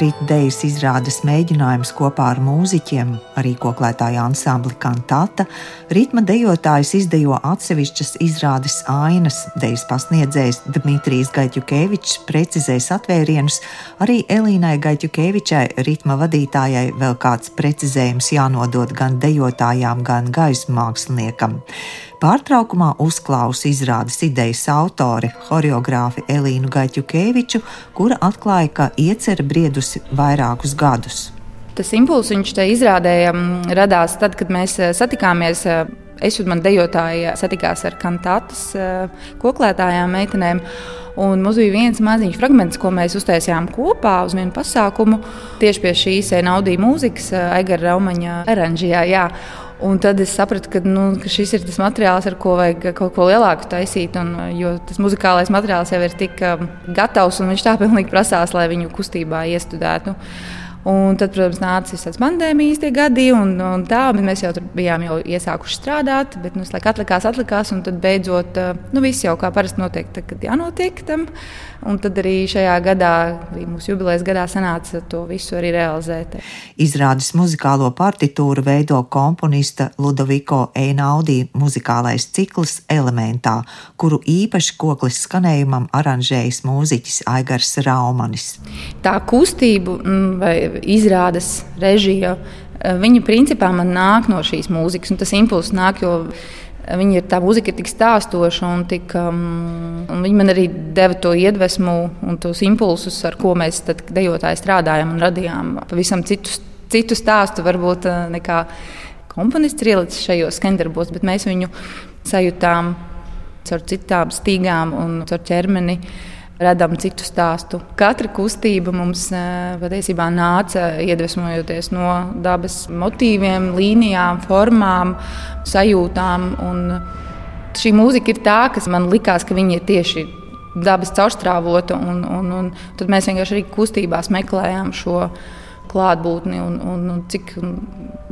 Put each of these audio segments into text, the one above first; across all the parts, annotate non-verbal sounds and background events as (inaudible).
rītdienas izrādes mēģinājums kopā ar mūziķiem, arī koklētāju ansambli Kantata. Ritma dejotājs izdejo atsevišķas izrādes ainas, dejas pasniedzējs Dmitrijs Gaitjukevičs precizēs atvērienus, arī Elīnai Gaitjukevičai, ritma vadītājai, vēl kāds precizējums jānodod gan dejotājām, gan gaismu māksliniekam. Pārtraukumā uzklausa izrādes idejas autore, choreogrāfi Elīnu Gaitjukeviču, kura atklāja, ka iecerē briedusi vairākus gadus. Tas impulss viņš te izrādēja radās tad, kad mēs eh, satikāmies. Eh, es un man dejotāji satikās ar kantātas eh, koklētājām meitenēm. Un mums bija viens maziņš fragments, ko mēs uztaisījām kopā uz vienu pasākumu. Tieši pie šīs naudīja mūzikas, Aigara Raumaņa oranžijā. Un tad es sapratu, ka, nu, ka šis ir tas materiāls, ar ko vajag kaut ko lielāku taisīt. Un, jo tas muzikālais materiāls jau ir tik um, gatavs, un viņš tā (laughs) pilnīgi prasās, lai viņu kustībā iestudētu. Un tad, protams, nāca šis pandēmijas gadi, un, un tā, mēs jau tur bijām jau iesākuši strādāt, bet nu, atlikās, atlikās, un tad beidzot, uh, nu, viss jau kā parasti notiek, tad, kad jānotiek tam. Un tad arī šajā gadā, arī mūsu jubilejas gadā, sanāca to visu arī realizēt. Izrādes muzikālo partitūru veido komponista Ludoviko Einaudī muzikālais cikls Elementā, kuru īpaši koklis skanējumam aranžējis mūziķis Aigars Raumanis. Tā kustība mm, vai izrādes režija, viņa principā man nāk no šīs mūzikas, un tas impulss nāk, jo Viņa ir tā mūzika, ir tik stāstoša, un, tik, um, un viņa man arī deva to iedvesmu un tos impulsus, ar ko mēs dejotāji strādājam un radījām pavisam citu, citu stāstu, varbūt uh, nekā komponists ir ielicis šajos skandarbos, bet mēs viņu sajūtām caur citām stīgām un caur ķermeni radām citu stāstu. Katra kustība mums eh, patiesībā nāca iedvesmojoties no dabas motīviem, līnijām, formām, sajūtām. Un šī mūzika ir tā, kas man likās, ka viņi ir tieši dabas caurstrāvota, un, un, un tad mēs vienkārši arī kustībās meklējām šo klātbūtni un, un, un cik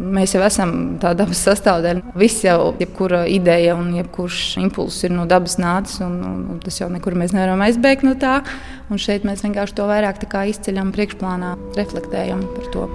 mēs jau esam tā dabas sastāvdaļa. Viss jau, jebkura ideja un jebkurš impulss ir no dabas nācis, un, un, un tas jau nekur mēs nevaram aizbēgt no tā. Un šeit mēs vienkārši to vairāk izceļam priekšplānā, reflektējam par to.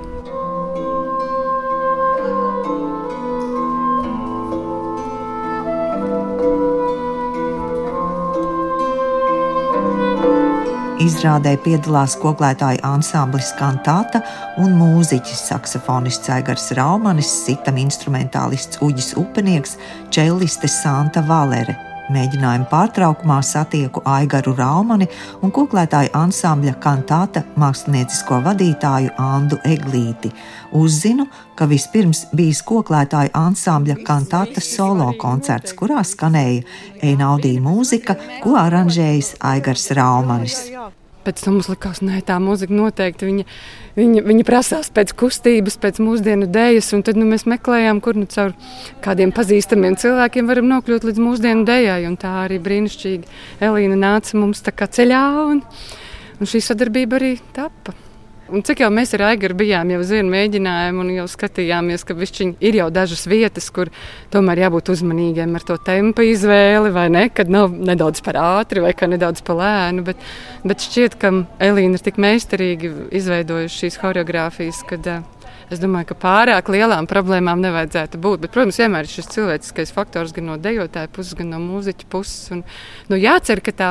Izrādē piedalās koklētāju ansamblis Kantāta un mūziķis, saksofonists Aigars Raumanis, sitam instrumentālists Uģis Upenieks, čelliste Santa Valere. Mēģinājuma pārtraukumā satieku Aigaru Raumani un koklētāju ansambļa kantāta māksliniecisko vadītāju Andu Eglīti. Uzzinu, ka vispirms bijis koklētāju ansambļa kantāta solo koncerts, kurā skanēja Einaudī mūzika, ko aranžējis Aigars Raumanis. Pēc tam mums likās, ka tā mūzika noteikti viņa, viņa, viņa prasās pēc kustības, pēc mūsdienu dēļas. Tad nu, mēs meklējām, kur nu caur kādiem pazīstamiem cilvēkiem varam nokļūt līdz mūsdienu dēļai. Tā arī brīnišķīgi Elīna nāca mums ceļā, un, un šī sadarbība arī tapa. Un cik jau mēs ar Aigaru bijām jau zinu mēģinājumu un jau skatījāmies, ka višķiņ ir jau dažas vietas, kur tomēr jābūt uzmanīgiem ar to tempa izvēli, vai ne, kad nav nedaudz par ātri vai nedaudz par lēnu, bet, bet šķiet, ka Elīna ir tik meistarīgi izveidojusi šīs choreogrāfijas, kad uh, Es domāju, ka pārāk lielām problēmām nevajadzētu būt. Bet, protams, vienmēr ir šis cilvēciskais faktors gan no dejotāja puses, gan no mūziķa puses. Un, nu, jācer, ka tā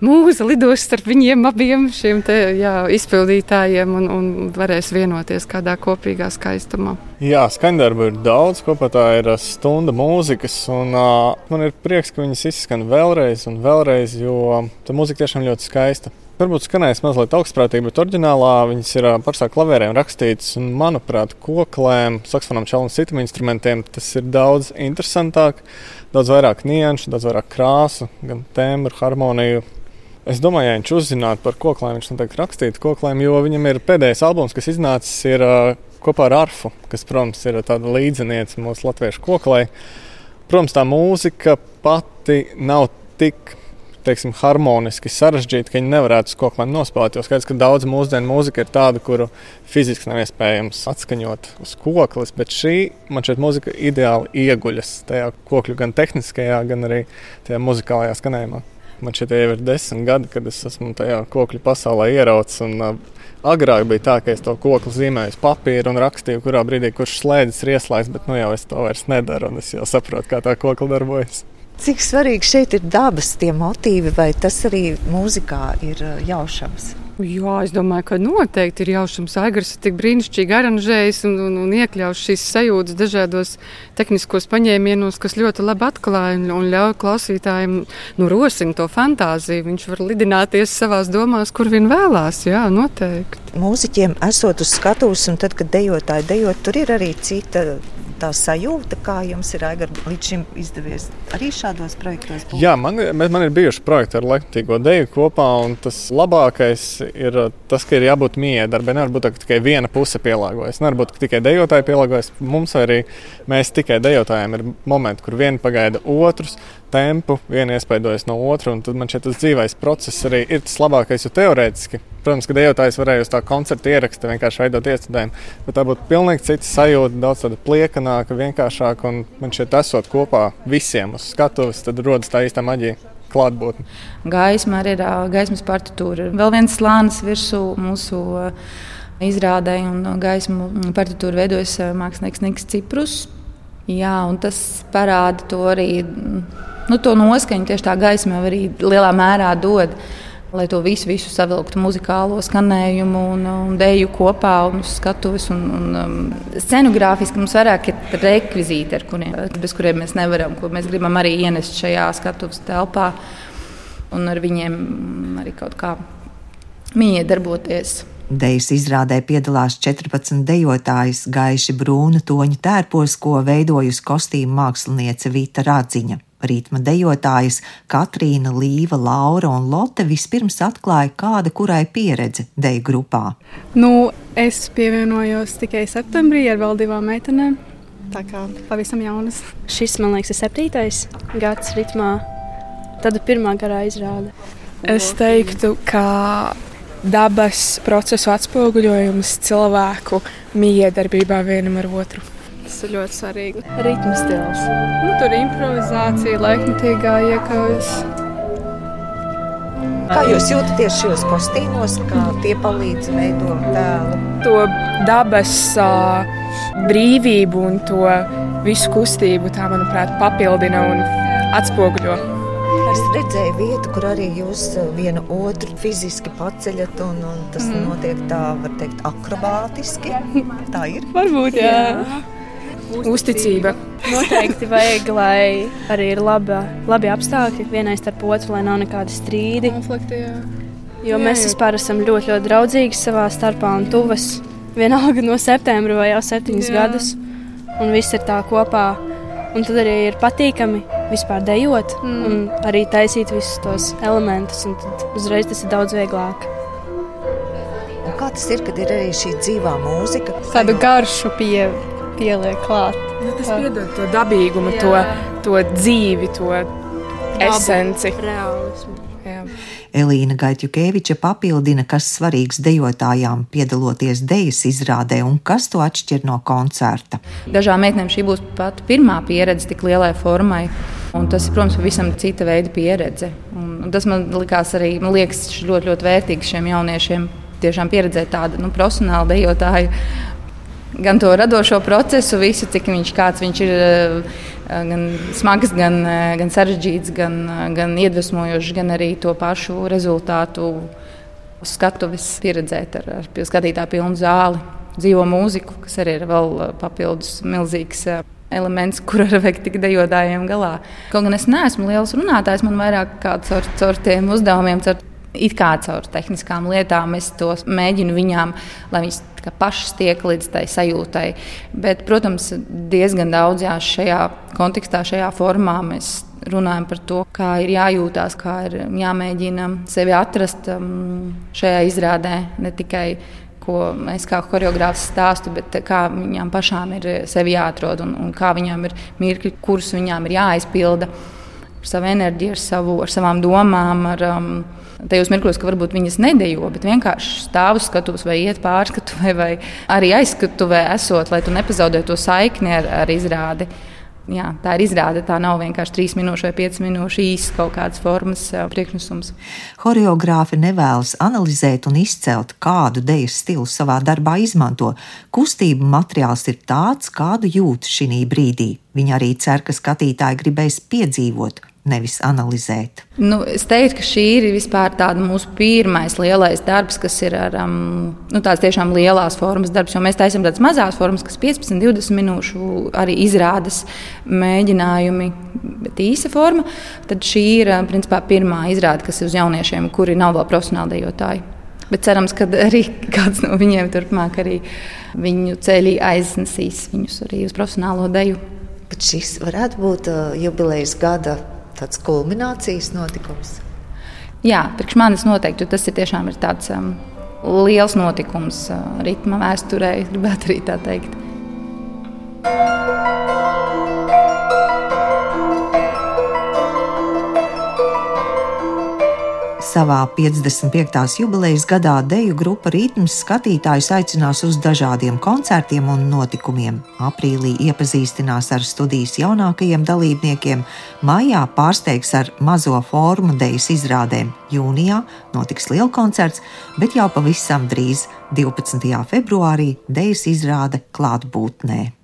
mūza lidos starp viņiem abiem šiem te, jā, izpildītājiem un, un varēs vienoties kādā kopīgā skaistumā. Jā, skaņdarbu ir daudz, kopā tā ir stunda mūzikas. Un, uh, man ir prieks, ka viņas izskan vēlreiz un vēlreiz, jo tā mūzika tiešām ļoti skaista. Varbūt skanēs mazliet augstprātīgi, bet oriģinālā viņas ir pašā klavierēm rakstītas. Un, manuprāt, koklēm, saksofonam, čalam un citiem instrumentiem tas ir daudz interesantāk, daudz vairāk nianšu, daudz vairāk krāsu, gan tembru, harmoniju. Es domāju, ja viņš uzzinātu par koklēm, viņš noteikti rakstītu koklēm, jo viņam ir pēdējais albums, kas iznācis ir, uh, kopā ar Arfu, kas, protams, ir tāda līdziniece mūsu latviešu koklē. Protams, tā mūzika pati nav tik teiksim, harmoniski sarežģīti, ka viņi nevarētu uz kā nospēlēt. Jo skaidrs, ka daudz mūsdienu mūzika ir tāda, kuru fiziski nav iespējams atskaņot uz koklis, bet šī man šeit mūzika ideāli ieguļas tajā kokļu gan tehniskajā, gan arī tajā muzikālajā skanējumā. Man šeit jau ir desmit gadi, kad es esmu tajā kokļu pasaulē ieraudzis Agrāk bija tā, ka es to koku zīmēju uz papīra un rakstīju, kurā brīdī kurš slēdzis ir ieslēgts, bet nu jau es to vairs nedaru, es jau saprotu, kā tā koka darbojas. Cik svarīgi šeit ir dabas tie motīvi, vai tas arī mūzikā ir jaušams? Jā, es domāju, ka noteikti ir jaušams. Aigars ir tik brīnišķīgi aranžējis un, un, un iekļaus šīs sajūtas dažādos tehniskos paņēmienos, kas ļoti labi atklāja un, un ļauj klausītājiem nu, rosina to fantāziju. Viņš var lidināties savās domās, kur vien vēlās. Jā, noteikti. Mūziķiem esot uz skatuves, un tad, kad dejotāji dejot, tur ir arī cita tā sajūta, kā jums ir Aigar, līdz šim izdevies arī šādos projektos? Būt? Jā, man, man ir bijuši projekti ar Latviju deju kopā, un tas labākais ir tas, ka ir jābūt miedarbam. Nevar būt tā, ka tikai viena puse pielāgojas. Nevar būt, ka tikai dejotāji pielāgojas. Mums arī mēs tikai dejotājiem ir momenti, kur viena pagaida otrus tempu, viena iespaidojas no otras, un tad man šķiet, tas dzīvais process arī ir tas labākais, jo teorētiski Protams, ka dejotājs varēja uz tā koncerta ieraksta vienkārši veidot iestudējumu, bet tā būtu pilnīgi cita sajūta, daudz tāda pliekanāka, vienkāršāka. Un man šeit esot kopā visiem uz skatuves, tad rodas tā īsta maģija. Klātbūtne. Gaisma arī ir gaismas partitūra. Vēl viens slānis virsū mūsu izrādē, un gaismu partitūru veidojas mākslinieks Niks Ciprus. Jā, un tas parāda to arī nu, to noskaņu, tieši tā gaisma arī lielā mērā dod lai to visu, visu savilktu muzikālo skanējumu un, un dēļu kopā un skatuves. Un, un, um, scenogrāfiski mums vairāk ir rekvizīti, kuriem, bez kuriem mēs nevaram, ko mēs gribam arī ienest šajā skatuves telpā un ar viņiem arī kaut kā miedarboties. Dejas izrādē piedalās 14 dejotājas gaiši brūna toņa tērpos, ko veidojusi kostīmu māksliniece Vita Rādziņa. Rītma dejotājas Katrīna, Līva, Laura un Lotte vispirms atklāja, kāda kurai pieredze deju grupā. Nu, es pievienojos tikai septembrī ar vēl divām meitenēm. Tā kā pavisam jaunas. Šis, man liekas, ir septītais gads ritmā. Tad pirmā garā izrāde. Es teiktu, ka dabas procesu atspoguļojums cilvēku miedarbībā vienam ar otru. Tas ir ļoti svarīgi. Ritmu stils. Nu, tur improvizācija, laikmatīgā iekaujas. Kā jūs jūtaties šajos kostīmos, kā tie palīdz veidot tēlu? To dabas uh, brīvību un to visu kustību, tā manuprāt, papildina un atspoguļo. Es redzēju vietu, kur arī jūs vienu otru fiziski paceļat, un, un tas mm. notiek tā, var teikt, akrobātiski. Tā ir. Varbūt, jā. jā. Uzticība. Noteikti vajag, lai arī ir laba, labi apstākļi vienai starp otru, lai nav nekādi strīdi. Konflikti, jā. Jo jā, mēs vispār esam ļoti, ļoti draudzīgi savā starpā un tuvas. Vienalga no septembra vai jau septiņus jā. gadus, un viss ir tā kopā. Un tad arī ir patīkami vispār dejot mm. un arī taisīt visus tos elementus. Tad uzreiz tas ir daudz vieglāk. Un kā tas ir, kad ir arī šī dzīvā mūzika? Tādu garšu pie, pieliek klāt. Nu, tas piedod to dabīgumu, to, to dzīvi, to esenci. Realismu. Elīna Gaitjukeviča papildina, kas svarīgs dejotājām piedaloties dejas izrādē un kas to atšķir no koncerta. Dažām meitenēm šī būs pat pirmā pieredze tik lielai formai. Un tas ir, protams, pavisam cita veida pieredze. Un tas man likās arī man liekas, ļoti, ļoti vērtīgs šiem jauniešiem. Tiešām pieredzēt tādu nu, profesionālu dejotāju gan to radošo procesu, visu, cik viņš, viņš ir eh, gan smags, gan, eh, gan sarežģīts, gan, eh, gan iedvesmojošs, gan arī to pašu rezultātu skatuves pieredzēt ar, ar skatītāju pilnu zāli, dzīvo mūziku, kas arī ir vēl papildus milzīgs. Elements, kur ar veikt tik dejotājiem galā. Kaut gan es neesmu liels runātājs, man vairāk kā caur, caur tiem uzdevumiem, caur it kā caur tehniskām lietām, es to mēģinu viņām, lai viņas pašas tiek līdz tai sajūtai. Bet, protams, diezgan daudz jā, šajā kontekstā, šajā formā mēs runājam par to, kā ir jājūtās, kā ir jāmēģina sevi atrast um, šajā izrādē. Ne tikai ko es kā choreogrāfs stāstu, bet kā viņām pašām ir sevi jāatrod un, un kā viņām ir mirkļi, kurus viņām ir jāizpilda ar savu enerģiju, ar, savu, ar savām domām. Ar, um, tajos mirkļos, ka varbūt viņas nedejo, bet vienkārši stāv uz skatuves vai iet pārskatu, vai, arī aizskatuvē esot, lai tu nepazaudētu to saikni ar, ar izrādi. Jā, tā ir izrāde. Tā nav vienkārši trīs minūšu vai piecas minūšu īsts kaut kādas formas priekšnesums. Horeogrāfi nevēlas analizēt un izcelt, kādu dejas stilu savā darbā izmanto. Kustību materiāls ir tāds, kādu jūt šī brīdī. Viņa arī cer, ka skatītāji gribēs piedzīvot nevis analizēt. Nu, es teiktu, ka šī ir vispār tāda mūsu pirmais lielais darbs, kas ir ar um, nu, tādas tiešām lielās formas darbs. Jo mēs taisām tādas mazas formas, kas 15, 20 minūšu arī izrādes mēģinājumi, bet īsa forma. Tad šī ir um, principā pirmā izrāde, kas ir uz jauniešiem, kuri nav vēl profesionāli dejotāji. Bet cerams, ka arī kāds no viņiem turpmāk arī viņu ceļā aiznesīs viņus arī uz profesionālo deju. Bet šis varētu būt uh, jubilejas gada tāds kulminācijas notikums? Jā, priekš manis noteikti, tas ir tiešām ir tāds um, liels notikums uh, ritma vēsturē, (laughs) gribētu arī tā teikt. Savā 55. jubilejas gadā deju grupa Rītms skatītājus aicinās uz dažādiem koncertiem un notikumiem. Aprīlī iepazīstinās ar studijas jaunākajiem dalībniekiem, maijā pārsteigs ar mazo formu dejas izrādēm. Jūnijā notiks liela koncerts, bet jau pavisam drīz, 12. februārī, dejas izrāde klātbūtnē.